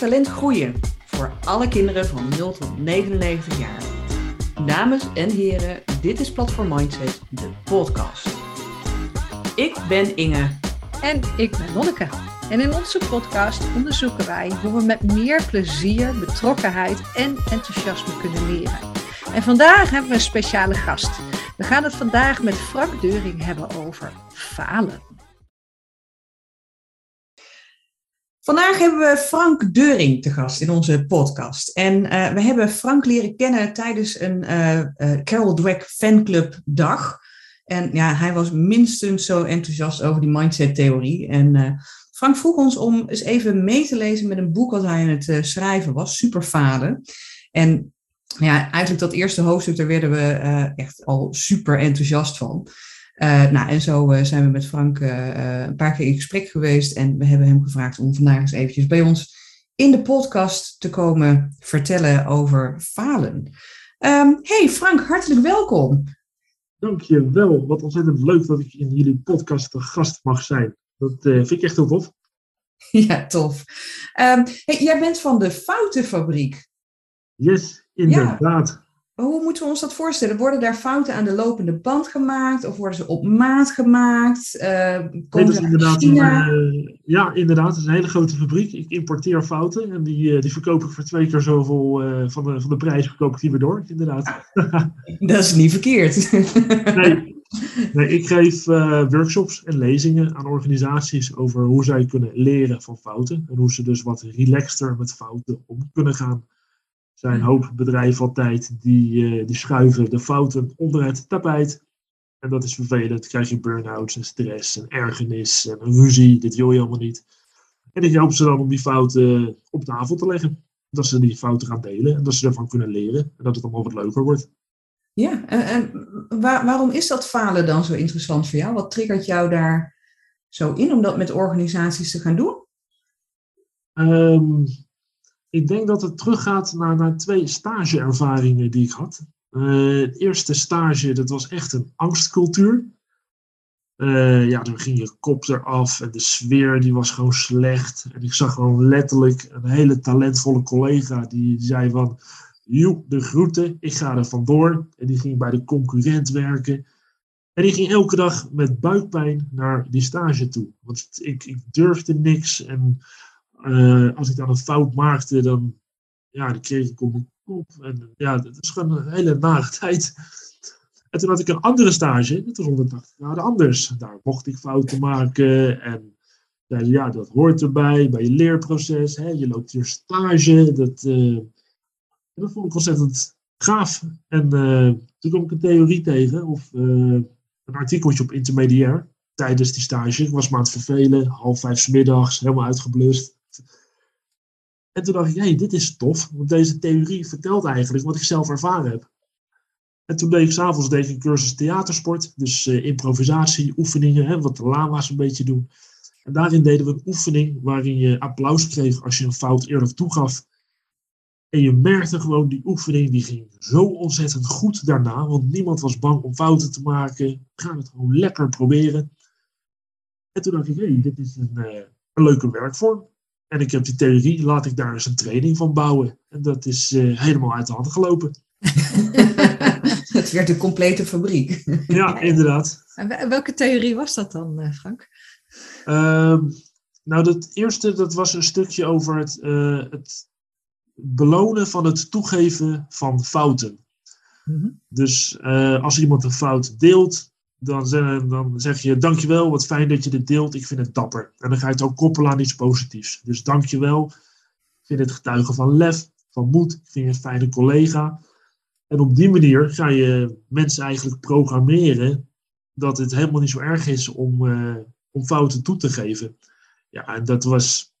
talent groeien voor alle kinderen van 0 tot 99 jaar. Dames en heren, dit is Platform Mindset, de podcast. Ik ben Inge. En ik ben Lonneke. En in onze podcast onderzoeken wij hoe we met meer plezier, betrokkenheid en enthousiasme kunnen leren. En vandaag hebben we een speciale gast. We gaan het vandaag met Frank Deuring hebben over falen. Vandaag hebben we Frank Deuring te gast in onze podcast. En uh, we hebben Frank leren kennen tijdens een uh, uh, Carol Dweck fanclub dag. En ja, hij was minstens zo enthousiast over die mindset-theorie. En Frank vroeg ons om eens even mee te lezen met een boek wat hij aan het schrijven was, Superfalen. En ja, eigenlijk dat eerste hoofdstuk, daar werden we echt al super enthousiast van. Uh, nou, en zo uh, zijn we met Frank uh, een paar keer in gesprek geweest en we hebben hem gevraagd om vandaag eens eventjes bij ons in de podcast te komen vertellen over falen. Um, hey Frank, hartelijk welkom. Dankjewel, wat ontzettend leuk dat ik in jullie podcast te gast mag zijn. Dat vind ik echt heel tof. Ja, tof. Um, hey, jij bent van de Foutenfabriek. Yes, inderdaad. Hoe moeten we ons dat voorstellen? Worden daar fouten aan de lopende band gemaakt of worden ze op maat gemaakt? Uh, nee, dat is inderdaad een, uh, ja, inderdaad. Het is een hele grote fabriek. Ik importeer fouten en die, uh, die verkoop ik voor twee keer zoveel van, de, van de prijs verkoop ik die weer door. Inderdaad. dat is niet verkeerd. nee. nee, ik geef workshops en lezingen aan organisaties over hoe zij kunnen leren van fouten en hoe ze dus wat relaxter met fouten om kunnen gaan zijn een hoop bedrijven altijd die, uh, die schuiven de fouten onder het tapijt. En dat is vervelend. krijg je burn-outs en stress en ergernis en een ruzie. Dit wil je allemaal niet. En ik help ze dan om die fouten op tafel te leggen. Dat ze die fouten gaan delen en dat ze ervan kunnen leren. En dat het allemaal wat leuker wordt. Ja, en, en waar, waarom is dat falen dan zo interessant voor jou? Wat triggert jou daar zo in om dat met organisaties te gaan doen? Um, ik denk dat het teruggaat naar, naar twee stageervaringen die ik had. Uh, het eerste stage, dat was echt een angstcultuur. Uh, ja, dan ging je kop eraf en de sfeer die was gewoon slecht. En ik zag gewoon letterlijk een hele talentvolle collega die zei van... Joe, de groeten, ik ga er vandoor. En die ging bij de concurrent werken. En die ging elke dag met buikpijn naar die stage toe. Want ik, ik durfde niks en uh, als ik dan een fout maakte, dan, ja, dan kreeg ik op kop. En ja, dat is gewoon een hele nare tijd. En toen had ik een andere stage, dat was 180 graden anders. Daar mocht ik fouten maken en ja, dat hoort erbij bij je leerproces. Hè. Je loopt hier stage. Dat, vond ik ontzettend gaaf. En toen kwam ik een theorie tegen, of een artikeltje op intermediair tijdens die stage. Ik was me aan het vervelen, half vijf s middags, helemaal uitgeblust. En toen dacht ik, hé, hey, dit is tof, want deze theorie vertelt eigenlijk wat ik zelf ervaren heb. En toen deed ik s'avonds een cursus theatersport, dus uh, improvisatie, oefeningen, hè, wat de lama's een beetje doen. En daarin deden we een oefening waarin je applaus kreeg als je een fout eerlijk toegaf. En je merkte gewoon, die oefening die ging zo ontzettend goed daarna, want niemand was bang om fouten te maken. Gaan het gewoon lekker proberen. En toen dacht ik, hé, hey, dit is een, uh, een leuke werkvorm. En ik heb die theorie, laat ik daar eens een training van bouwen. En dat is uh, helemaal uit de hand gelopen. het werd een complete fabriek. ja, inderdaad. En welke theorie was dat dan, uh, Frank? Uh, nou, het eerste dat was een stukje over het, uh, het belonen van het toegeven van fouten. Mm -hmm. Dus als iemand een fout deelt, dan, dan zeg je dankjewel, wat fijn dat je dit deelt, ik vind het dapper. En dan ga je het ook koppelen aan iets positiefs. Dus dankjewel, ik vind het getuigen van lef, van moed, ik vind je een fijne collega. En op die manier ga je mensen eigenlijk programmeren dat het helemaal niet zo erg is om, uh, om fouten toe te geven. Ja, en dat was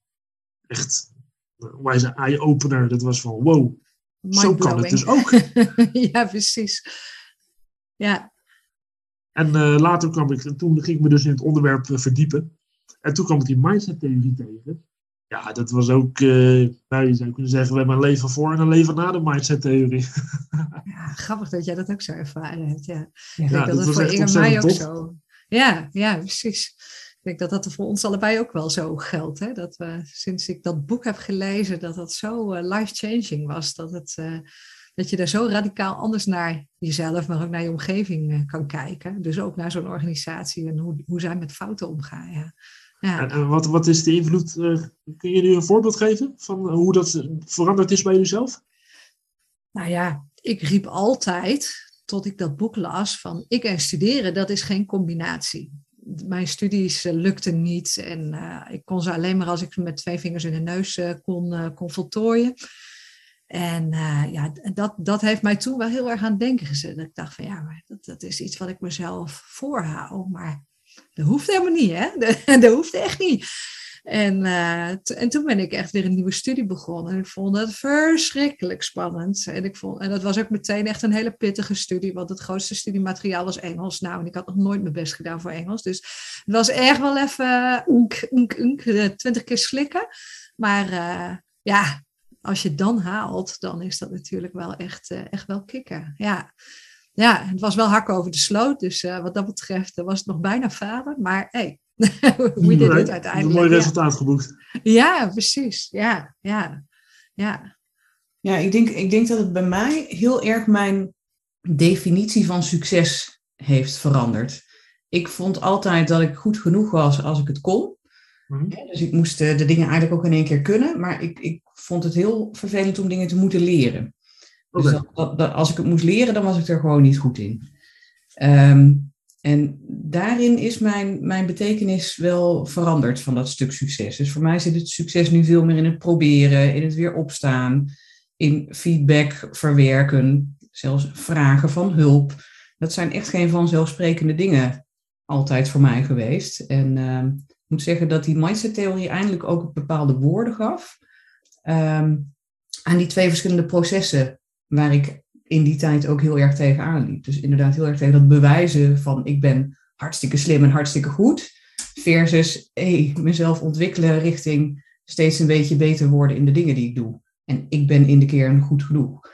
echt een eye-opener. Dat was van wow, zo kan het dus ook. ja, precies. Ja, en uh, later kwam ik, toen ging ik me dus in het onderwerp uh, verdiepen. En toen kwam ik die mindset-theorie tegen. Ja, dat was ook, uh, nou, je zou kunnen zeggen, we hebben een leven voor en een leven na de mindset-theorie. ja, grappig dat jij dat ook zo ervaren hebt. Ja, ja ik denk dat, dat voor Inge mij ook zo. Ja, ja, precies. Ik denk dat dat voor ons allebei ook wel zo geldt. Hè? Dat we sinds ik dat boek heb gelezen, dat dat zo uh, life-changing was. Dat, het, uh, dat je daar zo radicaal anders naar jezelf, maar ook naar je omgeving uh, kan kijken. Dus ook naar zo'n organisatie en hoe, hoe zij met fouten omgaan. Ja. Ja. En, en wat, wat is de invloed? kun je nu een voorbeeld geven van hoe dat veranderd is bij jezelf? Nou ja, ik riep altijd, tot ik dat boek las, van ik en studeren, dat is geen combinatie mijn studies uh, lukten niet en uh, ik kon ze alleen maar als ik met twee vingers in de neus kon, kon voltooien. En ja, dat, dat heeft mij toen wel heel erg aan het denken gezet. Ik dacht van ja, maar dat, dat is iets wat ik mezelf voorhoud. Maar dat hoeft helemaal niet, hè? Dat, dat hoeft echt niet. En, uh, en toen ben ik echt weer een nieuwe studie begonnen. En ik vond het verschrikkelijk spannend. En, ik vond, en dat was ook meteen echt een hele pittige studie, want het grootste studiemateriaal was Engels. Nou, en ik had nog nooit mijn best gedaan voor Engels. Dus het was echt wel even unk, unk, unk, twintig keer slikken. Maar ja, als je het dan haalt, dan is dat natuurlijk wel echt, uh, echt wel kicken. Ja. ja, het was wel hakken over de sloot. Dus wat dat betreft was het nog bijna falen. Maar hey, hoe je dit uiteindelijk. Een mooi resultaat geboekt. Ja, precies. Ja, ja, ja. Ja, ik denk, ik denk dat het bij mij heel erg mijn definitie van succes heeft veranderd. Ik vond altijd dat ik goed genoeg was als ik het kon. Mm dus ik moest de dingen eigenlijk ook in één keer kunnen. Maar ik, ik vond het heel vervelend om dingen te moeten leren. Dus dat, dat, als ik het moest leren, dan was ik er gewoon niet goed in. Um, en daarin is mijn, mijn betekenis wel veranderd van dat stuk succes. Dus voor mij zit het succes nu veel meer in het proberen, in het weer opstaan, in feedback verwerken, zelfs vragen van hulp. Dat zijn echt geen vanzelfsprekende dingen altijd voor mij geweest. En uh, ik moet zeggen dat die mindset-theorie eindelijk ook bepaalde woorden gaf um, aan die twee verschillende processen waar ik in die tijd ook heel erg tegenaan liep. Dus inderdaad heel erg tegen dat bewijzen van ik ben hartstikke slim en hartstikke goed. Versus hey, mezelf ontwikkelen richting steeds een beetje beter worden in de dingen die ik doe. En ik ben in de kern goed genoeg.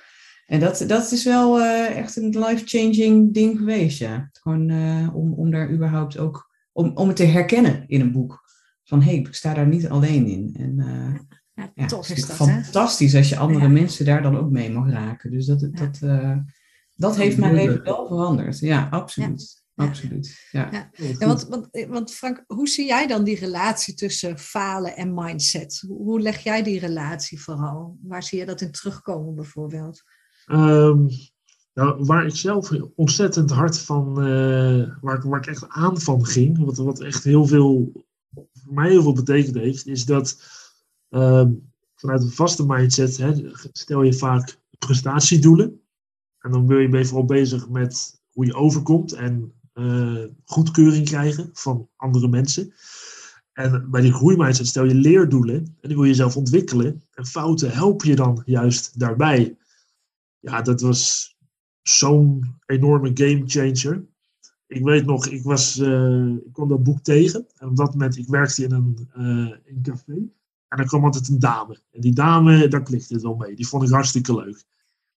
En dat, dat is wel uh, echt een life-changing ding geweest, ja. Gewoon uh, om, om daar überhaupt ook, om, om het te herkennen in een boek. Van hé, hey, ik sta daar niet alleen in. En uh, ja, ja, tof is dat, fantastisch als je andere mensen daar dan ook mee mag raken. Dus dat, dat, uh, dat heeft mijn leven wel veranderd. Ja, absoluut. Absoluut. Ja. Ja. want, want, want Frank, hoe zie jij dan die relatie tussen falen en mindset? Hoe leg jij die relatie vooral? Waar zie je dat in terugkomen bijvoorbeeld? Um, nou, waar ik zelf ontzettend hard van, uh, waar, ik echt aan van ging, wat, wat echt heel veel, voor mij heel veel betekend heeft, is dat Ehm, vanuit een vaste mindset hè, stel je vaak prestatiedoelen. En dan ben je, ben je vooral bezig met hoe je overkomt en uh, goedkeuring krijgen van andere mensen. En bij die groeimindset stel je leerdoelen en die wil je zelf ontwikkelen. En fouten help je dan juist daarbij. Ja, dat was zo'n enorme game changer. Ik weet nog, ik, was, uh, ik kwam dat boek tegen. En op dat moment, ik werkte in een, uh, in café. En dan kwam altijd een dame. En die dame, daar klikte het wel mee. Die vond ik hartstikke leuk.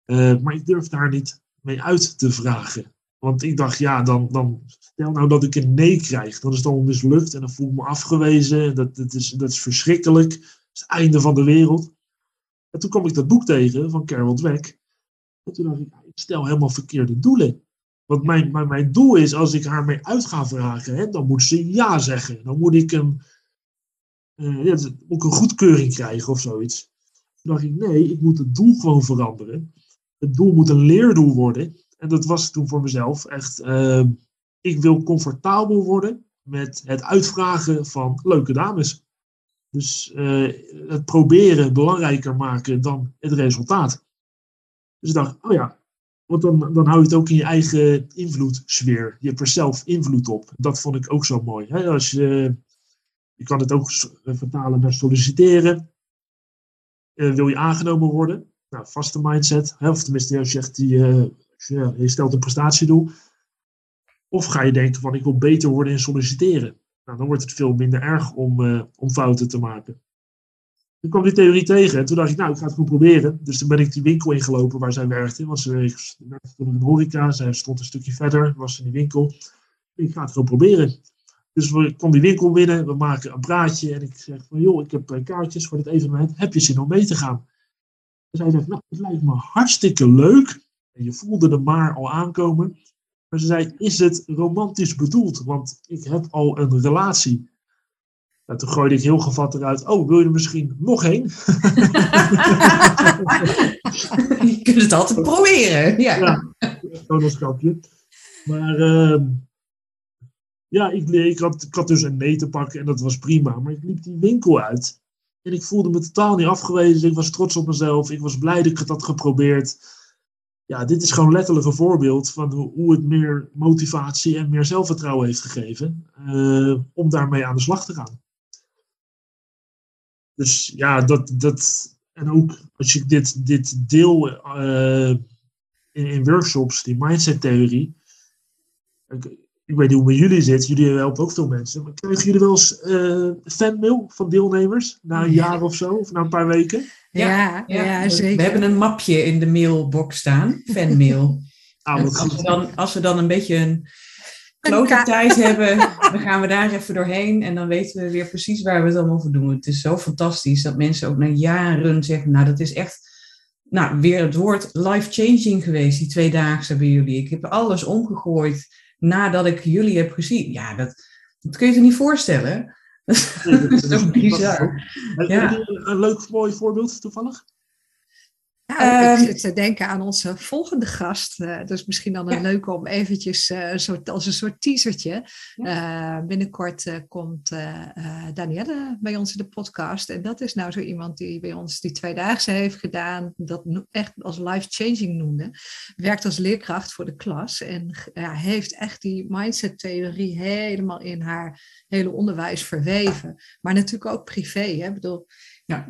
Uh, maar ik durfde haar niet mee uit te vragen. Want ik dacht, ja, dan, dan stel nou dat ik een nee krijg. Dan is het allemaal mislukt en dan voel ik me afgewezen. Dat, dat, is, dat is verschrikkelijk. Dat is het einde van de wereld. En toen kwam ik dat boek tegen van Carol Dweck. En toen dacht ik, ik stel helemaal verkeerde doelen. Want mijn, mijn, mijn doel is, als ik haar mee uit ga vragen, hè, dan moet ze ja zeggen. Dan moet ik een, uh, ja, ook een goedkeuring krijgen of zoiets. Toen dacht ik, nee, ik moet het doel gewoon veranderen. Het doel moet een leerdoel worden. En dat was toen voor mezelf echt, uh, ik wil comfortabel worden met het uitvragen van leuke dames. Dus uh, het proberen belangrijker maken dan het resultaat. Dus ik dacht, oh ja, want dan, dan hou je het ook in je eigen invloedssfeer. Je hebt er zelf invloed op. Dat vond ik ook zo mooi. Hè? Als je je kan het ook eh, vertalen naar solliciteren. Uh, wil je aangenomen worden? Nou, vaste mindset. Hè, of tenminste, als je zegt, die, uh, je, stelt een prestatiedoel. Of ga je denken van, ik wil beter worden in solliciteren. Nou, dan wordt het veel minder erg om, uh, om fouten te maken. Toen kwam die theorie tegen en toen dacht ik, nou, ik ga het gewoon proberen. Dus toen ben ik die winkel ingelopen waar zij werkte. Want ze werkte in de horeca, zij stond een stukje verder, was in die winkel. Ik ga het gewoon proberen. Dus we komen die winkel binnen, we maken een praatje en ik zeg van joh, ik heb kaartjes voor dit evenement, heb je zin om mee te gaan? Dus hij zegt, nou, het lijkt me hartstikke leuk. En je voelde de maar al aankomen. Maar ze zei, is het romantisch bedoeld? Want ik heb al een relatie. Nou, toen gooide ik heel gevat eruit, oh, wil je er misschien nog heen? je kunt het altijd proberen. Ja, ja een. Maar uh, ja, ik, ik, had, ik had dus een nee te pakken en dat was prima. Maar ik liep die winkel uit. En ik voelde me totaal niet afgewezen. Ik was trots op mezelf. Ik was blij dat ik het had geprobeerd. Ja, dit is gewoon letterlijk een voorbeeld van hoe het meer motivatie en meer zelfvertrouwen heeft gegeven. Uh, om daarmee aan de slag te gaan. Dus ja, dat. dat en ook als je dit, dit deel uh, in, in, workshops, die mindset-theorie ik weet niet hoe het met jullie zit. Jullie helpen ook veel mensen. Maar krijgen jullie wel eens uh, fanmail van deelnemers? Na een jaar of zo? Of na een paar weken? Ja, ja, zeker. We hebben een mapje in de mailbox staan. Fanmail. Ah, als, we dan, als we dan een beetje een klote tijd hebben, dan gaan we daar even doorheen. En dan weten we weer precies waar we het allemaal voor doen. Het is zo fantastisch dat mensen ook na jaren zeggen... Nou, dat is echt... Nou, weer het woord life-changing geweest, die tweedaagse bij jullie. Ik heb alles omgegooid nadat ik jullie heb gezien. Ja, dat, dat kun je je niet voorstellen. dat is toch bizar. Ja. Een leuk, mooi voorbeeld toevallig? Nou, ik ehm, zit te denken aan onze volgende gast. Uh, dus misschien dan een leuk om eventjes uh, soort, als een soort teasertje. Uh, binnenkort komt Danielle bij ons in de podcast. En dat is nou zo iemand die bij ons die tweedaagse heeft gedaan. Dat echt als life-changing noemde. Werkt als leerkracht voor de klas. En heeft echt die mindset-theorie helemaal in haar hele onderwijs verweven. Maar natuurlijk ook privé. Hè? Ik bedoel, ja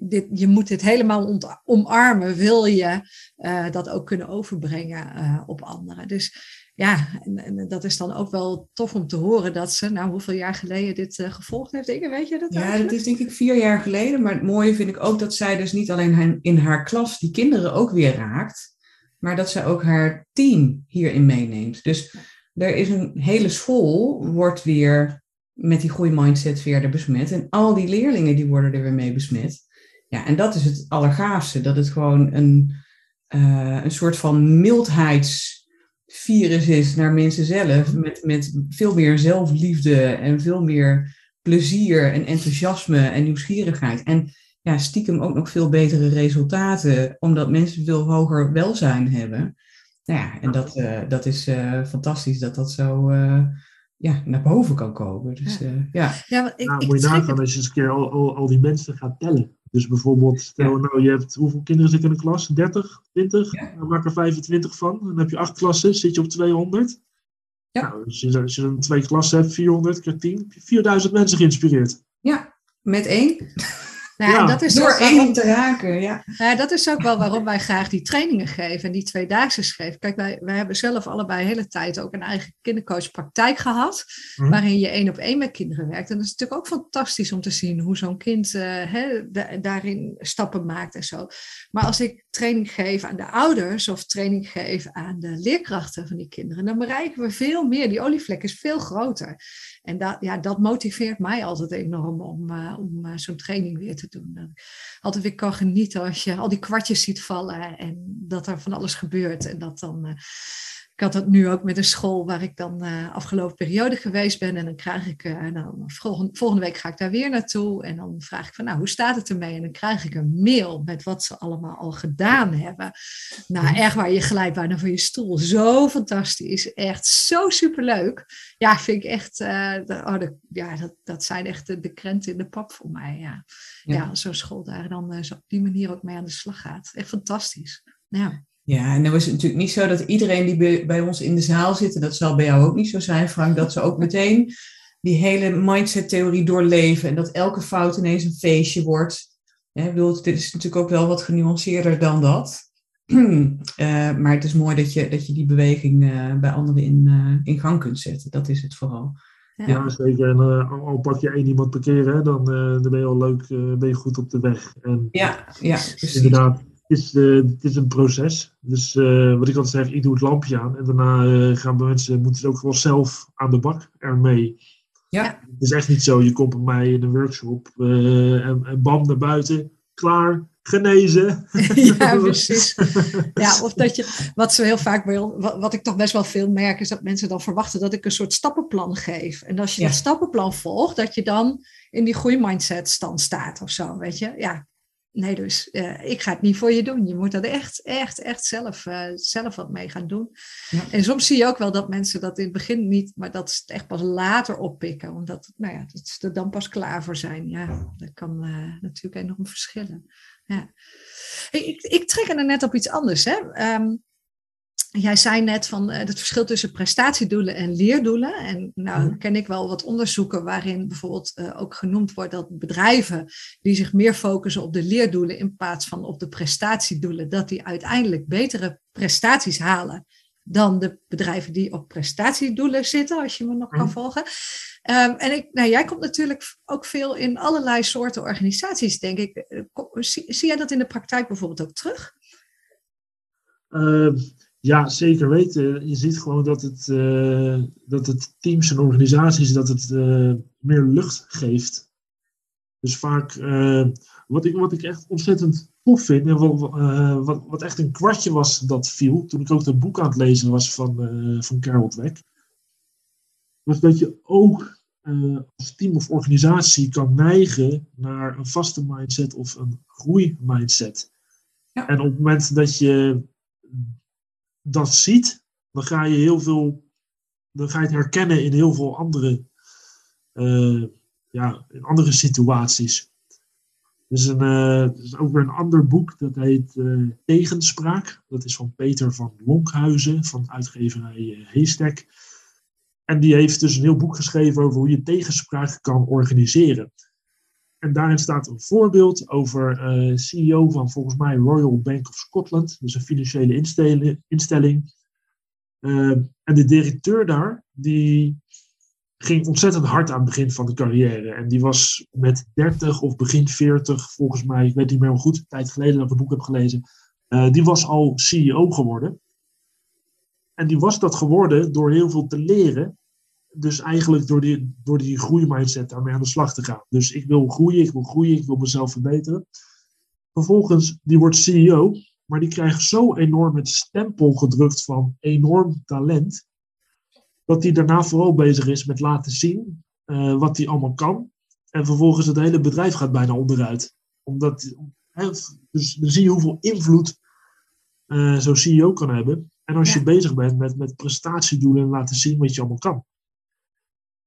dit, je moet dit helemaal omarmen, wil je uh, dat ook kunnen overbrengen uh, op anderen. Dus ja, en, en, dat is dan ook wel tof om te horen dat ze, nou hoeveel jaar geleden dit uh, gevolgd heeft, Inge, weet je dat? Ja, dat is denk ik vier jaar geleden. Maar het mooie vind ik ook dat zij dus niet alleen in haar klas die kinderen ook weer raakt, maar dat zij ook haar team hierin meeneemt. Dus er is een hele school, wordt weer met die groeimindset verder besmet. En al die leerlingen die worden er weer mee besmet. Ja, en dat is het allergaafste, dat het gewoon een, uh, een soort van mildheidsvirus is naar mensen zelf, met, met veel meer zelfliefde en veel meer plezier en enthousiasme en nieuwsgierigheid. En ja, stiekem ook nog veel betere resultaten, omdat mensen veel hoger welzijn hebben. Nou ja, en dat, uh, dat is uh, fantastisch dat dat zo ja, naar boven kan komen. Dus, ja. ja. ja ik, nou, moet je nagaan als je eens een keer al, al, al die mensen gaat tellen. Dus bijvoorbeeld, stel nou je hebt, hoeveel kinderen zitten in een klas? 30, 20? Ja. Dan maak er 25 van. Dan heb je acht klassen, zit je op 200. Ja. Nou, als, je, als je dan twee klassen hebt, 400 keer 10, 4000 mensen geïnspireerd. Ja, met één. Nou, ja. dat is Door één te raken, ja. Nou, dat is ook wel waarom wij graag die trainingen geven en die tweedaagse geven. Kijk, wij, wij hebben zelf allebei de hele tijd ook een eigen kindercoachpraktijk gehad, mhm. waarin je één op één met kinderen werkt. En dat is natuurlijk ook fantastisch om te zien hoe zo'n kind uh, daarin stappen maakt en zo. Maar als ik training geef aan de ouders of training geef aan de leerkrachten van die kinderen, dan bereiken we veel meer. Die olievlek is veel groter. En dat, ja, dat motiveert mij altijd enorm om, uh, om uh, zo'n training weer te doen. Dat altijd weer kan genieten als je al die kwartjes ziet vallen en dat er van alles gebeurt. En dat dan ik had dat nu ook met een school waar ik dan uh, afgelopen periode geweest ben. En dan krijg ik, uh, dan volgende, volgende week ga ik daar weer naartoe. En dan vraag ik van, nou, hoe staat het ermee? En dan krijg ik een mail met wat ze allemaal al gedaan hebben. Nou, mhm. echt waar je gelijk bijna van je stoel. Zo fantastisch. Echt zo superleuk. Ja, vind ik echt, uh, oh, de, ja, dat, dat zijn echt de, de krenten in de pap voor mij. Ja, ja. ja zo'n school daar dan zo op die manier ook mee aan de slag gaat. Echt fantastisch. Ja. Ja, en dan is het natuurlijk niet zo dat iedereen die bij ons in de zaal zit, en dat zal bij jou ook niet zo zijn, Frank, dat ze ook meteen die hele mindset-theorie doorleven en dat elke fout ineens een feestje wordt. Hè, bedoel, dit is natuurlijk ook wel wat genuanceerder dan dat. uh, maar het is mooi dat je, dat je die beweging uh, bij anderen in, uh, in gang kunt zetten. Dat is het vooral. Ja, ja zeker. En al pak je één iemand per keer, dan, dan ben je al leuk, ben je goed op de weg. En, ja, ja, precies. Inderdaad, is, uh, het is een proces. Dus uh, wat ik altijd zeg, ik doe het lampje aan. En daarna uh, gaan mensen, moeten ze ook wel zelf aan de bak ermee. Ja. Het is echt niet zo, je komt bij mij in een workshop eh, en, en bam naar buiten, klaar, genezen. ja, precies. Ja, of dat je, wat ze heel vaak wil, wat, wat, ik toch best wel veel merk, is dat mensen dan verwachten dat ik een soort stappenplan geef. En als je Ja. dat stappenplan volgt, dat je dan in die groeimindset stand staat of zo, weet je. Ja, nee, dus eh, ik ga het niet voor je doen. Je moet dat echt, echt, echt zelf, eh, zelf wat mee gaan doen. Ja. En soms zie je ook wel dat mensen dat in het begin niet, maar dat ze het echt pas later oppikken. Omdat, nou ja, dat ze er dan pas klaar voor zijn. Ja, dat kan eh, natuurlijk enorm verschillen. Ja. Ik, ik, ik trek er net op iets anders. Hè? Ehm, jij zei net van eh, het verschil tussen prestatiedoelen en leerdoelen. En nou Mhm. ken ik wel wat onderzoeken waarin bijvoorbeeld eh, ook genoemd wordt dat bedrijven die zich meer focussen op de leerdoelen in plaats van op de prestatiedoelen, dat die uiteindelijk betere prestaties halen dan de bedrijven die op prestatiedoelen zitten, als je me nog kan Mhm. volgen. Ehm, en ik, nou, jij komt natuurlijk ook veel in allerlei soorten organisaties, denk ik. Eh, Zie, zie jij dat in de praktijk bijvoorbeeld ook terug? Ehm, ja, zeker weten. Je ziet gewoon dat het, eh, dat het teams en organisaties dat het eh, meer lucht geeft. Dus vaak, eh, wat, ik, wat ik echt ontzettend tof vind, en wat, wat, wat echt een kwartje was dat viel, toen ik ook dat boek aan het lezen was van, van Carol Dweck, was dat je ook als team of organisatie kan neigen naar een vaste mindset of een groeimindset. Ja. En op het moment dat je dat ziet, dan ga je heel veel, dan ga je het herkennen in heel veel andere, eh, ja, in andere situaties. Dus een, er is ook weer een ander boek, dat heet eh, Tegenspraak. Dat is van Peter van Lonkhuizen, van uitgeverij Haystack. En die heeft dus een heel boek geschreven over hoe je tegenspraak kan organiseren. En daarin staat een voorbeeld over eh CEO van volgens mij Royal Bank of Scotland, dus een financiële instelling. instelling. Eh, en de directeur daar, die ging ontzettend hard aan het begin van de carrière. En die was met 30 of begin 40, volgens mij, ik weet niet meer hoe goed, een tijd geleden dat ik het boek heb gelezen, eh, die was al CEO geworden. En die was dat geworden door heel veel te leren. Dus eigenlijk door die, door die groeimindset daarmee aan de slag te gaan. Dus ik wil groeien, ik wil groeien, ik wil mezelf verbeteren. Vervolgens, die wordt CEO, maar die krijgt zo enorm het stempel gedrukt van enorm talent. Dat hij daarna vooral bezig is met laten zien eh, wat hij allemaal kan. En vervolgens het hele bedrijf gaat bijna onderuit. Omdat, dus dan zie je hoeveel invloed eh, zo'n CEO kan hebben. En als Ja. je bezig bent met, met prestatiedoelen en laten zien wat je allemaal kan.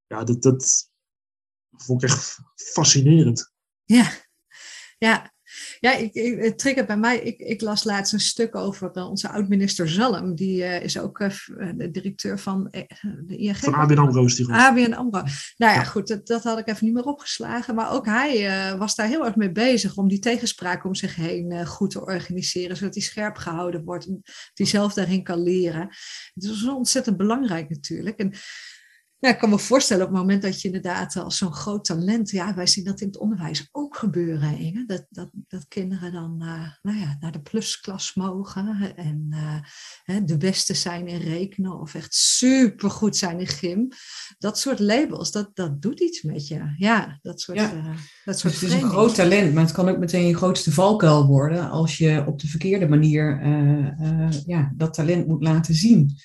Ja, dat, dat vond ik echt fascinerend. Ja, ja. Ja, ik, ik, het triggert bij mij. Ik, ik las laatst een stuk over eh, onze oud-minister Zalm. Die eh, is ook eh, de directeur van de ING. Van ABN AMRO is die goed. ABN AMRO. Nou ja, Ja. goed, dat, dat had ik even niet meer opgeslagen. Maar ook hij was daar heel erg mee bezig om die tegenspraak om zich heen goed te organiseren. Zodat hij scherp gehouden wordt. En hij zelf daarin kan leren. Het is ontzettend belangrijk natuurlijk. En ja, ik kan me voorstellen op het moment dat je inderdaad als zo'n groot talent, ja, wij zien dat in het onderwijs ook gebeuren, Inge, dat, dat, dat kinderen dan eh, nou ja, naar de plusklas mogen en eh, de beste zijn in rekenen of echt supergoed zijn in gym. Dat soort labels, dat, dat doet iets met je. Ja, dat soort, Ja. eh, dat Dus soort het is een groot talent, maar het kan ook meteen je grootste valkuil worden als je op de verkeerde manier ja, dat talent moet laten zien.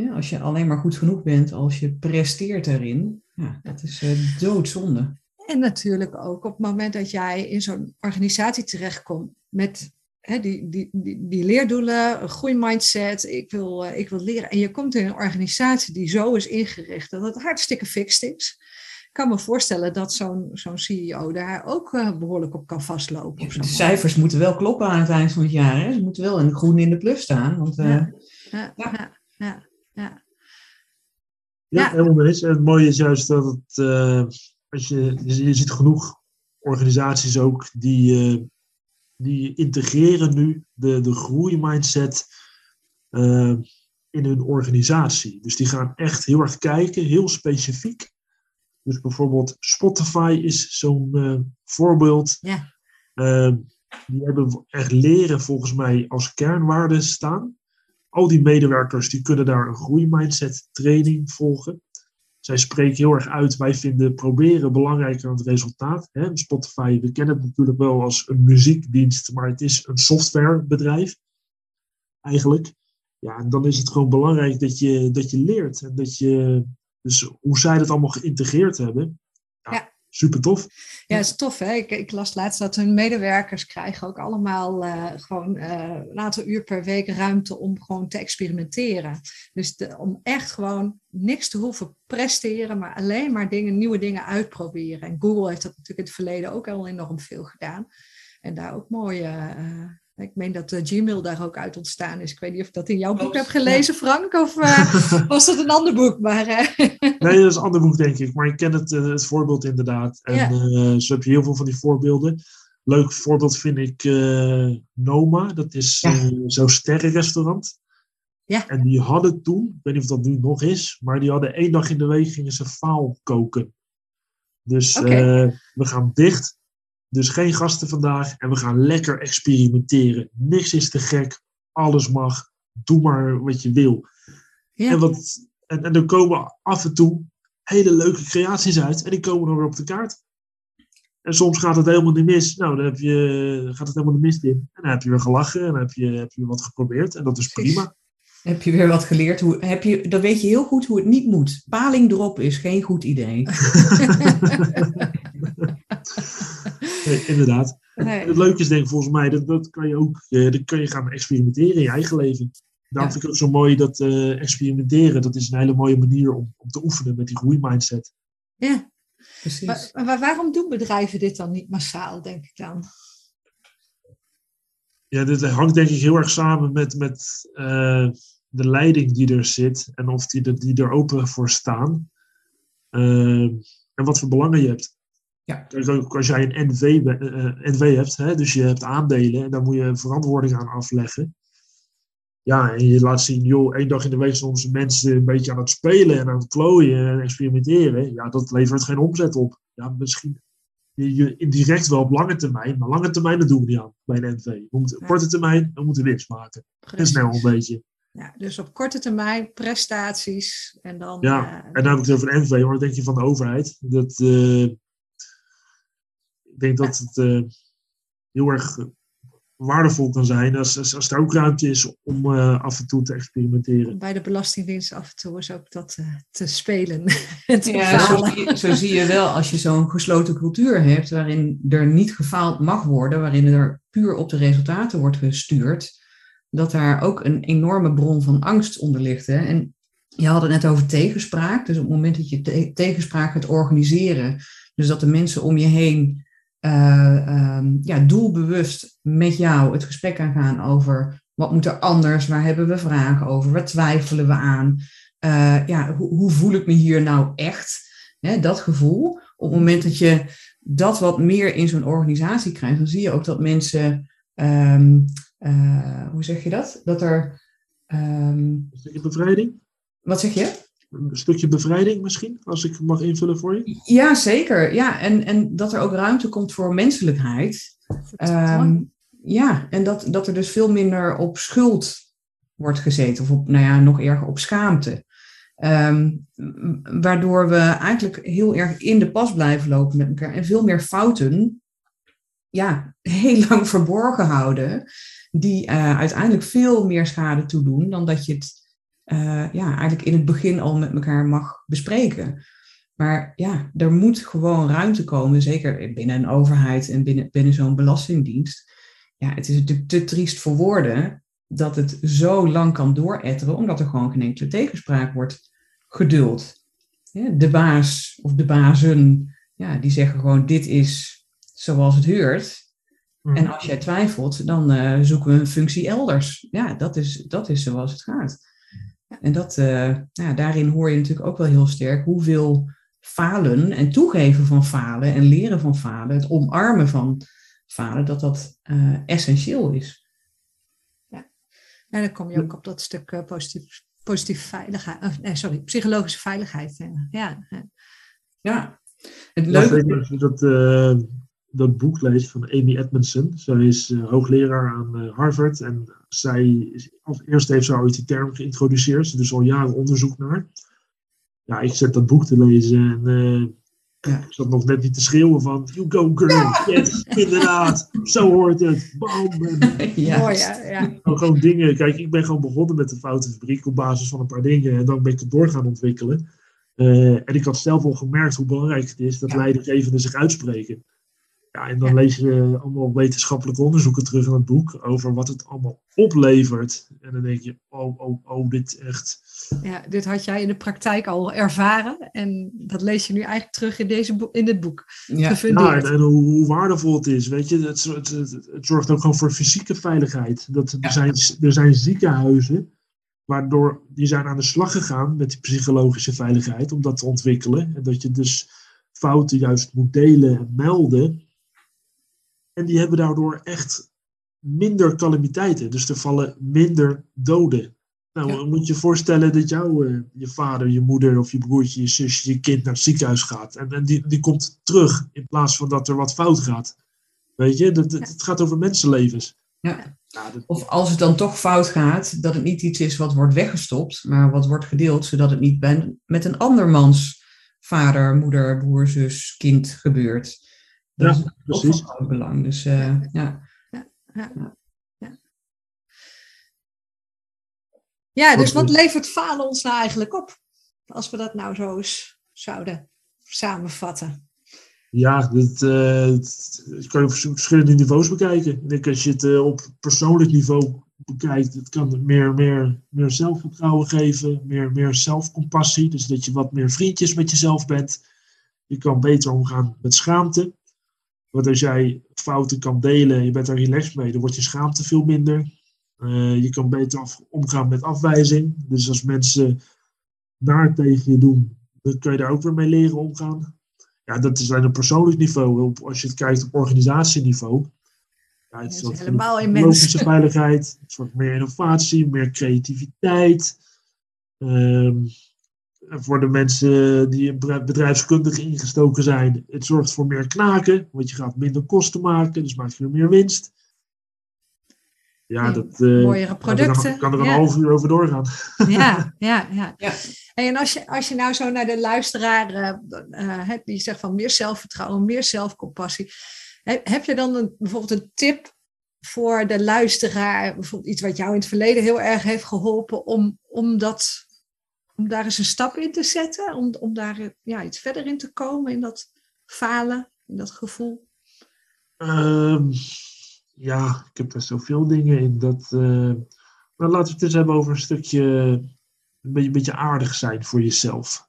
Ja, als je alleen maar goed genoeg bent als je presteert daarin, ja, dat is eh, doodzonde. En natuurlijk ook op het moment dat jij in zo'n organisatie terechtkomt met hè, die, die, die, die leerdoelen, een groeimindset, ik wil, eh, ik wil leren. En je komt in een organisatie die zo is ingericht dat het hartstikke fixed is. Ik kan me voorstellen dat zo'n zo'n CEO daar ook eh, behoorlijk op kan vastlopen. op De cijfers moeten wel kloppen aan het eind van het jaar. Hè? Ze moeten wel in de groen in de plus staan. Want, ja, ja, ja. Ja, helemaal eens. En het mooie is juist dat het, eh, als je, je, ziet genoeg organisaties ook die, eh, die integreren nu de, de groeimindset eh, in hun organisatie. Dus die gaan echt heel erg kijken, heel specifiek. Dus bijvoorbeeld Spotify is zo'n voorbeeld. Ja. Die hebben echt leren volgens mij als kernwaarde staan al die medewerkers die kunnen daar een groeimindset training volgen. Zij spreken heel erg uit, wij vinden proberen belangrijker dan het resultaat. Hè? Spotify, we kennen het natuurlijk wel als een muziekdienst, maar het is een softwarebedrijf eigenlijk. Ja, en dan is het gewoon belangrijk dat je, dat je leert. En dat je, dus hoe zij dat allemaal geïntegreerd hebben. Ja. Super tof. Ja, is tof hè. Ik, ik las laatst dat hun medewerkers krijgen ook allemaal eh, gewoon eh, een aantal uur per week ruimte om gewoon te experimenteren. Dus om echt gewoon niks te hoeven presteren, maar alleen maar dingen, nieuwe dingen uitproberen. En Google heeft dat natuurlijk in het verleden ook al enorm veel gedaan. En daar ook mooie. eh, ik meen dat eh, Gmail daar ook uit ontstaan is. Ik weet niet of ik dat in jouw boek heb gelezen, Frank, of eh, was dat een ander boek? Maar eh, Nee, dat is een ander boek, denk ik. Maar ik ken het, het voorbeeld inderdaad. En Ja. zo heb je heel veel van die voorbeelden. Leuk voorbeeld vind ik Noma. Dat is Ja. zo'n sterrenrestaurant. Ja. En die hadden toen, ik weet niet of dat nu nog is, maar die hadden één dag in de week gingen ze faal koken. Dus we gaan dicht. Dus geen gasten vandaag. En we gaan lekker experimenteren. Niks is te gek. Alles mag. Doe maar wat je wil. ja. En, wat, en, en er komen af en toe hele leuke creaties uit. En die komen dan weer op de kaart. En soms gaat het helemaal niet mis. Nou, dan heb je, gaat het helemaal mist in. En dan heb je weer gelachen. En dan heb je, heb je wat geprobeerd. En dat is prima. Heb je weer wat geleerd? Hoe, heb je, dan weet je heel goed hoe het niet moet. Paling erop is geen goed idee. Nee, inderdaad. Nee. Het leuke is denk ik volgens mij, dat, dat kan je ook eh, dat kan je gaan experimenteren in je eigen leven. Daarom Ja. vind ik ook zo mooi dat eh, experimenteren, dat is een hele mooie manier om, om te oefenen met die groeimindset. Ja. Precies. Maar, maar waarom doen bedrijven dit dan niet massaal, denk ik dan? Ja, dit hangt denk ik heel erg samen met, met eh, de leiding die er zit en of die, er- die er open voor staan. Eh, en wat voor belangen je hebt. Ja. Ook als jij een NV, eh, eh, NV hebt, hè, dus je hebt aandelen en daar moet je verantwoording aan afleggen. Ja, en je laat zien, joh, één dag in de week zijn onze mensen een beetje aan het spelen en aan het klooien en experimenteren. Ja, dat levert geen omzet op. Ja, misschien je, je indirect wel op lange termijn, maar lange termijn dat doen we niet aan bij een NV. We moeten op Ja. korte termijn, we moeten winst maken. En snel een beetje. Ja, dus op korte termijn prestaties en dan. Ja, eh, en dan heb ik het over een NV, maar wat denk je van de overheid? Dat, ik denk dat het eh, heel erg eh, waardevol kan zijn als, als, als er ook ruimte is om eh, af en toe te experimenteren. bij de Belastingdienst af en toe is ook dat eh, te spelen. te Ja, zo zie, je, zo zie je wel als je zo'n gesloten cultuur hebt waarin er niet gefaald mag worden, waarin er puur op de resultaten wordt gestuurd, dat daar ook een enorme bron van angst onder ligt. Hè? En je had het net over tegenspraak. Dus op het moment dat je te- tegenspraak gaat organiseren, dus dat de mensen om je heen eh, ehm, ja, doelbewust met jou het gesprek aangaan over wat moet er anders, waar hebben we vragen over, waar twijfelen we aan, eh, ja, hoe, hoe voel ik me hier nou echt? Hè, dat gevoel. Op het moment dat je dat wat meer in zo'n organisatie krijgt, dan zie je ook dat mensen, ehm, eh, hoe zeg je dat? Dat er, Een stukje bevrijding? wat zeg je? Een stukje bevrijding misschien, als ik mag invullen voor je? Ja, zeker. Ja, en, en dat er ook ruimte komt voor menselijkheid. Ehm, ja, en dat, dat er dus veel minder op schuld wordt gezeten, of op, nou ja, nog erger op schaamte. Ehm, waardoor we eigenlijk heel erg in de pas blijven lopen met elkaar en veel meer fouten, ja, heel lang verborgen houden, die eh, uiteindelijk veel meer schade toedoen dan dat je het eh, ja, eigenlijk in het begin al met elkaar mag bespreken. Maar ja, er moet gewoon ruimte komen, zeker binnen een overheid en binnen, binnen zo'n belastingdienst. Ja, het is natuurlijk te triest voor woorden dat het zo lang kan dooretteren, omdat er gewoon geen enkele tegenspraak wordt geduld. Ja, de baas of de bazen, ja, die zeggen gewoon dit is zoals het hoort. En als jij twijfelt, dan eh, zoeken we een functie elders. Ja, dat is, dat is zoals het gaat. En dat, eh, nou ja, daarin hoor je natuurlijk ook wel heel sterk hoeveel falen en toegeven van falen en leren van falen, het omarmen van falen, dat dat eh, essentieel is. En dan kom je ook op dat stuk eh, positief, positief veiligheid. of nee, sorry, psychologische veiligheid. Ja, eh, Ja, het Ja, leuke dat, eh, dat boek leest van Amy Edmondson. Zij is eh, hoogleraar aan eh, Harvard. En zij is, als eerste heeft ze ooit die term geïntroduceerd. Ze doet al jaren onderzoek naar. ja, ik zet dat boek te lezen en uh, ja. ik zat nog net niet te schreeuwen van, you go girl, yes, inderdaad, zo hoort het, bam. ja. Mooi, ja. ja. Gewoon dingen, kijk, ik ben gewoon begonnen met de foutenfabriek op basis van een paar dingen en dan ben ik het door gaan ontwikkelen. Uh, en ik had zelf al gemerkt hoe belangrijk het is dat leidinggevenden zich uitspreken. Ja, en dan lees je allemaal wetenschappelijke onderzoeken terug in het boek over wat het allemaal oplevert. En dan denk je, oh, oh, oh, dit echt. Ja, dit had jij in de praktijk al ervaren. En dat lees je nu eigenlijk terug in, deze in dit boek. Ja, ja en, en hoe, hoe, waardevol het is. Weet je, het, het, het, het, zorgt ook gewoon voor fysieke veiligheid. Dat, er, zijn, er zijn ziekenhuizen waardoor die zijn aan de slag gegaan met die psychologische veiligheid om dat te ontwikkelen. En dat je dus fouten juist moet delen en melden. En die hebben daardoor echt minder calamiteiten. Dus er vallen minder doden. Nou, moet je je voorstellen dat jouw uh, je vader, je moeder of je broertje, je zusje, je kind naar het ziekenhuis gaat. En, en die, die komt terug in plaats van dat er wat fout gaat. Weet je, dat, het gaat over mensenlevens. Ja. Of als het dan toch fout gaat, dat het niet iets is wat wordt weggestopt, maar wat wordt gedeeld, zodat het niet ben, met een andermans vader, moeder, broer, zus, kind gebeurt. Dat ja, is precies. ook van belang. Dus uh, ja. Ja. Ja, ja. ja, dus wat levert falen ons nou eigenlijk op? Als we dat nou zo eens zouden samenvatten. Ja, dit, uh, kan je op verschillende niveaus bekijken. Ik denk als je het uh, op persoonlijk niveau bekijkt, het kan meer, meer, meer zelfvertrouwen geven, meer, meer zelfcompassie. Dus dat je wat meer vriendjes met jezelf bent. Je kan beter omgaan met schaamte. Want als jij fouten kan delen en je bent daar relaxed mee, dan wordt je schaamte veel minder. Uh, je kan beter af, omgaan met afwijzing. Dus als mensen naar tegen je doen, dan kun je daar ook weer mee leren omgaan. Ja, dat is alleen op persoonlijk niveau. als je het kijkt op organisatieniveau. Ja, het is, is helemaal immens. veiligheid, het wordt meer innovatie, meer creativiteit. Um, voor de mensen die bedrijfskundig ingestoken zijn, het zorgt voor meer knaken, want je gaat minder kosten maken, dus maak je meer winst. Ja, dat uh, mooiere producten. Kan, er een half uur over doorgaan. Ja, ja, ja. ja. En als je, als je nou zo naar de luisteraar, uh, die zegt van meer zelfvertrouwen, meer zelfcompassie, heb je dan een, bijvoorbeeld een tip voor de luisteraar, bijvoorbeeld iets wat jou in het verleden heel erg heeft geholpen om, om dat om daar eens een stap in te zetten, om, om daar ja, iets verder in te komen, in dat falen, in dat gevoel? Um, ja, ik heb er zoveel dingen in. Dat, uh, maar laten we het eens hebben over een stukje, een beetje, een beetje aardig zijn voor jezelf.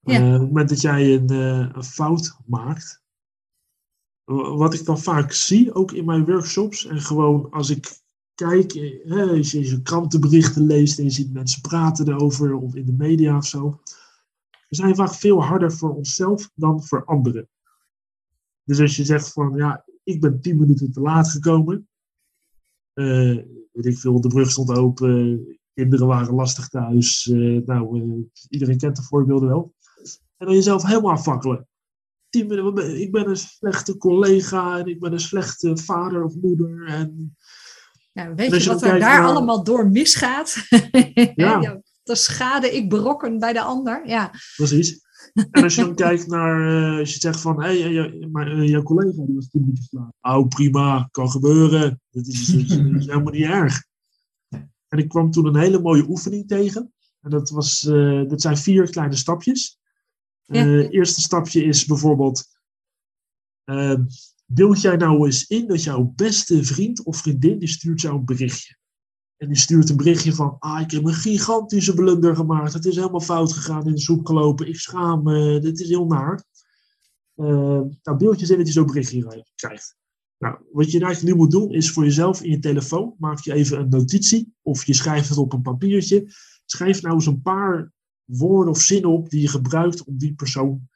Ja. Uh, op het moment dat jij een, uh, een fout maakt, wat ik dan vaak zie, ook in mijn workshops, en gewoon als ik kijk, als je, je krantenberichten leest en je ziet mensen praten erover of in de media of zo. We zijn vaak veel harder voor onszelf dan voor anderen. Dus als je zegt van ja, ik ben tien minuten te laat gekomen. Uh, weet ik veel, de brug stond open, kinderen waren lastig thuis. Uh, nou, uh, iedereen kent de voorbeelden wel. En dan jezelf helemaal afvakkelen. Ik ben een slechte collega en ik ben een slechte vader of moeder. En ja, weet je wat er daar allemaal door misgaat? Ja. de schade ik berokken bij de ander. Ja. Precies. En als je dan kijkt naar, uh, als je zegt van, hé, hey, maar, uh, jouw collega die was tien minuten slaap. Oh, prima, kan gebeuren. Dat is, is, helemaal niet erg. En ik kwam toen een hele mooie oefening tegen. En dat, was, dat zijn vier kleine stapjes. Het eerste stapje is bijvoorbeeld, Beeld jij nou eens in dat jouw beste vriend of vriendin, die stuurt jou een berichtje. En die stuurt een berichtje van, ah, ik heb een gigantische blunder gemaakt. Het is helemaal fout gegaan, in de soep gelopen. Ik schaam me, dit is heel naar. Uh, nou, beeld je in dat je zo'n berichtje krijgt. Nou, wat je eigenlijk nu moet doen, is voor jezelf in je telefoon, maak je even een notitie. Of je schrijft het op een papiertje. Schrijf nou eens een paar woorden of zinnen op die je gebruikt om die persoon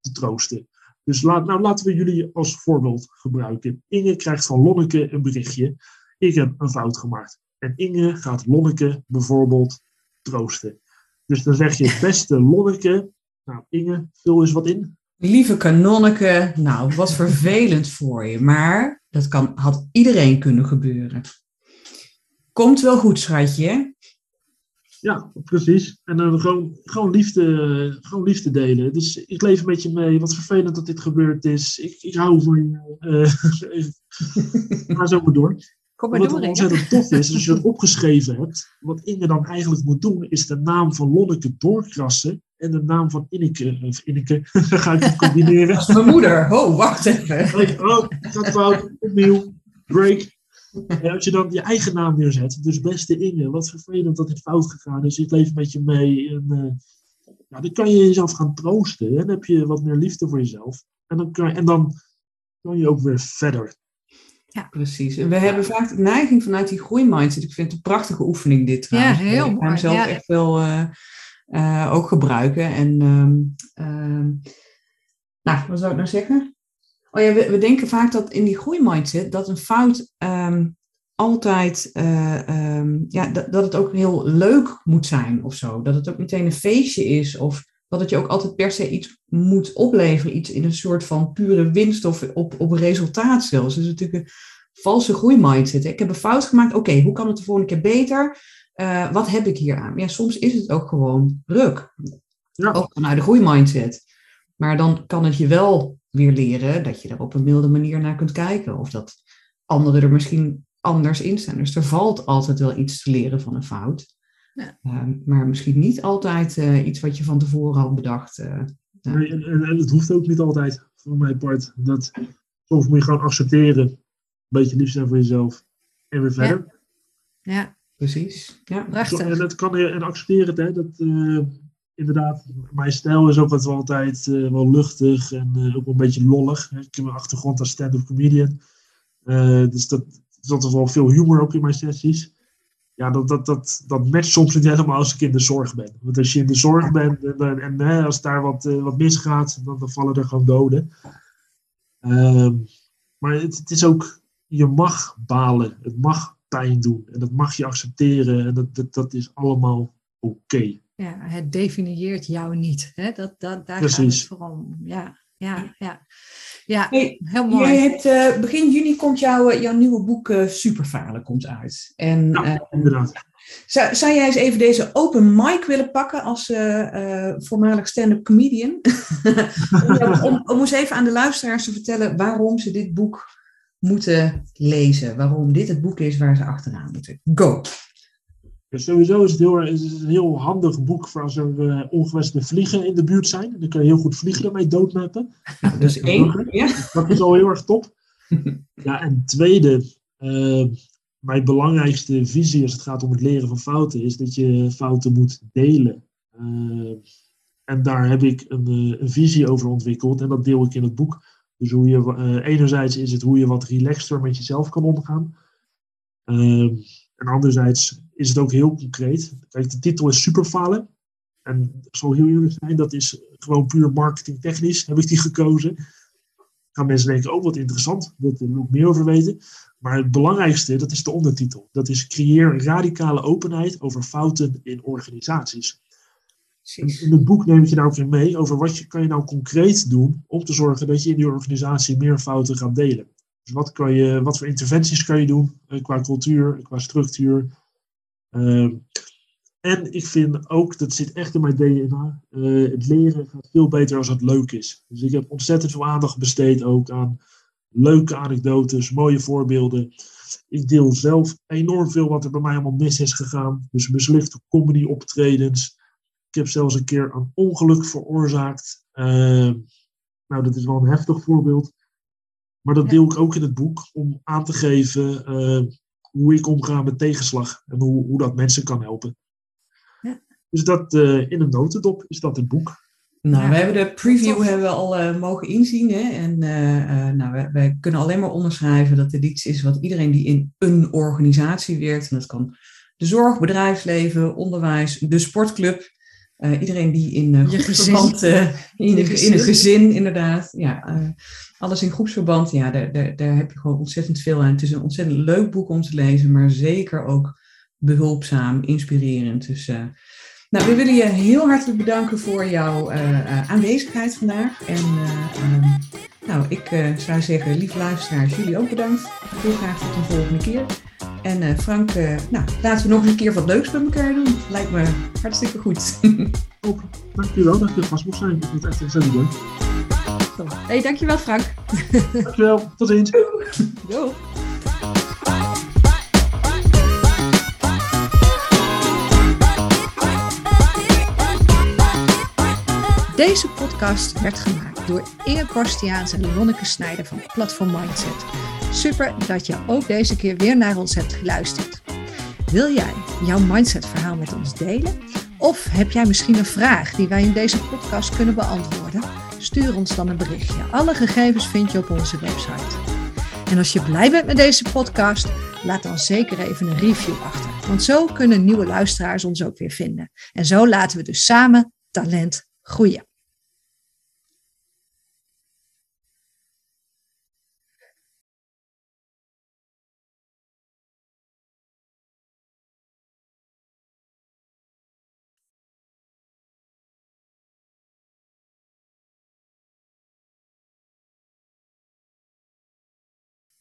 te troosten. Dus laat, nou, laten we jullie als voorbeeld gebruiken. Inge krijgt van Lonneke een berichtje. Ik heb een fout gemaakt. En Inge gaat Lonneke bijvoorbeeld troosten. Dus dan zeg je, beste Lonneke. Nou, Inge, vul eens wat in. Lieve kanonneke, nou, wat vervelend voor je. Maar dat kan, had iedereen kunnen gebeuren. Komt wel goed, schatje. Ja, precies. En dan gewoon, gewoon, liefde, gewoon liefde delen. Dus ik leef met je mee. Wat vervelend dat dit gebeurd is. Ik, ik hou van je. Uh, ga zo maar door. Kom maar wat door, ontzettend tof is, als je dat opgeschreven hebt, wat Inge dan eigenlijk moet doen, is de naam van Lonneke doorkrassen en de naam van Inneke, of Inneke, ga ik het combineren. Mijn moeder. Oh, wacht even. Oh, dat fout, opnieuw, break. En als je dan je eigen naam neerzet, dus beste Inge, wat vervelend dat dit fout gegaan is, ik leef met je mee. En, uh, nou, dan kan je jezelf gaan troosten. En dan heb je wat meer liefde voor jezelf. En dan kan, en dan kan je ook weer verder. Ja, precies. En we hebben vaak de neiging vanuit die groeimindset. Ik vind het een prachtige oefening dit trouwens. Ja, heel ik ga hem mooi, zelf ja. echt wel uh, uh, ook gebruiken. En uh, nou, wat zou ik nou zeggen? Oh ja, we, we, denken vaak dat in die groeimindset dat een fout um, altijd, um, ja, dat, dat het ook heel leuk moet zijn of zo. Dat het ook meteen een feestje is of dat het je ook altijd per se iets moet opleveren. Iets in een soort van pure winst of op, op resultaat zelfs. Dat is natuurlijk een valse groeimindset. Ik heb een fout gemaakt. Oké, okay, hoe kan het de volgende keer beter? Uh, wat heb ik hier aan? Ja, soms is het ook gewoon ruk. Ja. Ook vanuit de groeimindset. Maar dan kan het je wel weer leren dat je er op een milde manier naar kunt kijken. Of dat anderen er misschien anders in staan. Dus er valt altijd wel iets te leren van een fout. Ja. Uh, maar misschien niet altijd uh, iets wat je van tevoren had bedacht. Uh, nee, en, en, en, het hoeft ook niet altijd, voor mijn part. Dat, soms moet je gewoon accepteren. Een beetje lief zijn voor jezelf. En weer verder. Ja, ja. precies. Ja. En dat kan je en accepteren hè. Dat, uh, inderdaad, mijn stijl is ook wat altijd wel luchtig en ook wel een beetje lollig. Ik heb een achtergrond als stand-up comedian. dus dat is altijd wel veel humor ook in mijn sessies ja, dat, dat, dat, dat matcht soms niet helemaal als ik in de zorg ben. Want als je in de zorg bent en, en, en hè, als daar wat, wat misgaat, dan, vallen er gewoon doden. Uh, maar het, is ook, je mag balen, het mag pijn doen en dat mag je accepteren en dat, dat, dat is allemaal oké. Ja, het definieert jou niet. Hè? Dat, dat, daar Precies. gaat het vooral om. Ja, ja, ja. Ja, hey, heel mooi. Jij hebt, uh, begin juni komt jouw, jouw nieuwe boek uh, Superfalen komt uit. En, ja, uh, inderdaad. Zou, zou jij eens even deze open mic willen pakken als uh, voormalig stand-up comedian? om, om, om eens even aan de luisteraars te vertellen waarom ze dit boek moeten lezen. Waarom dit het boek is waar ze achteraan moeten. Go! Ja, sowieso is het, heel, is het een heel handig boek voor als er uh, ongewenste vliegen in de buurt zijn. Dan kun je heel goed vliegen ermee doodmappen. Dus één. Ja. Dat is al heel erg top. Ja, en tweede, uh, mijn belangrijkste visie als het gaat om het leren van fouten, is dat je fouten moet delen. Uh, en daar heb ik een, een, visie over ontwikkeld en dat deel ik in het boek. Dus hoe je, enerzijds is het hoe je wat relaxter met jezelf kan omgaan. en anderzijds is het ook heel concreet. Kijk, de titel is Superfalen. En ik zal heel eerlijk zijn, dat is gewoon puur marketingtechnisch heb ik die gekozen. Gaan mensen denken, oh wat interessant, daar wil ik meer over weten. Maar het belangrijkste, dat is de ondertitel. Dat is creëer radicale openheid over fouten in organisaties. In het boek neem ik je daar ook in mee over wat je, kan je nou concreet doen om te zorgen dat je in die organisatie meer fouten gaat delen. Dus wat, kan je, wat voor interventies kan je doen qua cultuur, qua structuur, en ik vind ook, dat zit echt in mijn DNA, uh, het leren gaat veel beter als het leuk is. Dus ik heb ontzettend veel aandacht besteed ook aan leuke anekdotes, mooie voorbeelden. Ik deel zelf enorm veel wat er bij mij allemaal mis is gegaan. Dus mislukte comedy optredens. Ik heb zelfs een keer een ongeluk veroorzaakt. Uh, nou, dat is wel een heftig voorbeeld. Maar dat deel ik ook in het boek om aan te geven hoe ik omga met tegenslag en hoe, hoe dat mensen kan helpen. Ja. Dus dat uh, in een notendop is dat het boek. Nou, ja. we hebben de preview hebben we al uh, mogen inzien. Hè? En uh, nou, wij, wij, kunnen alleen maar onderschrijven dat dit iets is wat iedereen die in een organisatie werkt, en dat kan de zorg, bedrijfsleven, onderwijs, de sportclub, iedereen die in uh, groepsverband, in, in, in, een gezin inderdaad, ja, alles in groepsverband, ja, daar, daar, daar heb je gewoon ontzettend veel aan. Het is een ontzettend leuk boek om te lezen, maar zeker ook behulpzaam, inspirerend. Dus nou, we willen je heel hartelijk bedanken voor jouw aanwezigheid vandaag. En um, nou, ik zou zeggen, lieve luisteraars, jullie ook bedankt. Heel graag tot een volgende keer. En Frank, nou, laten we nog eens een keer wat leuks bij elkaar doen. Lijkt me hartstikke goed. Top, dankjewel dat je vast mocht zijn. Ik vond het echt ontzettend leuk. Hey, dankjewel Frank. Dankjewel, tot ziens. Doei. Deze podcast werd gemaakt door Inge Korstiaans en Lonneke Snijder van Platform Mindset. Super dat je ook deze keer weer naar ons hebt geluisterd. Wil jij jouw mindset verhaal met ons delen? Of heb jij misschien een vraag die wij in deze podcast kunnen beantwoorden? Stuur ons dan een berichtje. Alle gegevens vind je op onze website. En als je blij bent met deze podcast, laat dan zeker even een review achter. Want zo kunnen nieuwe luisteraars ons ook weer vinden. En zo laten we dus samen talent groeien.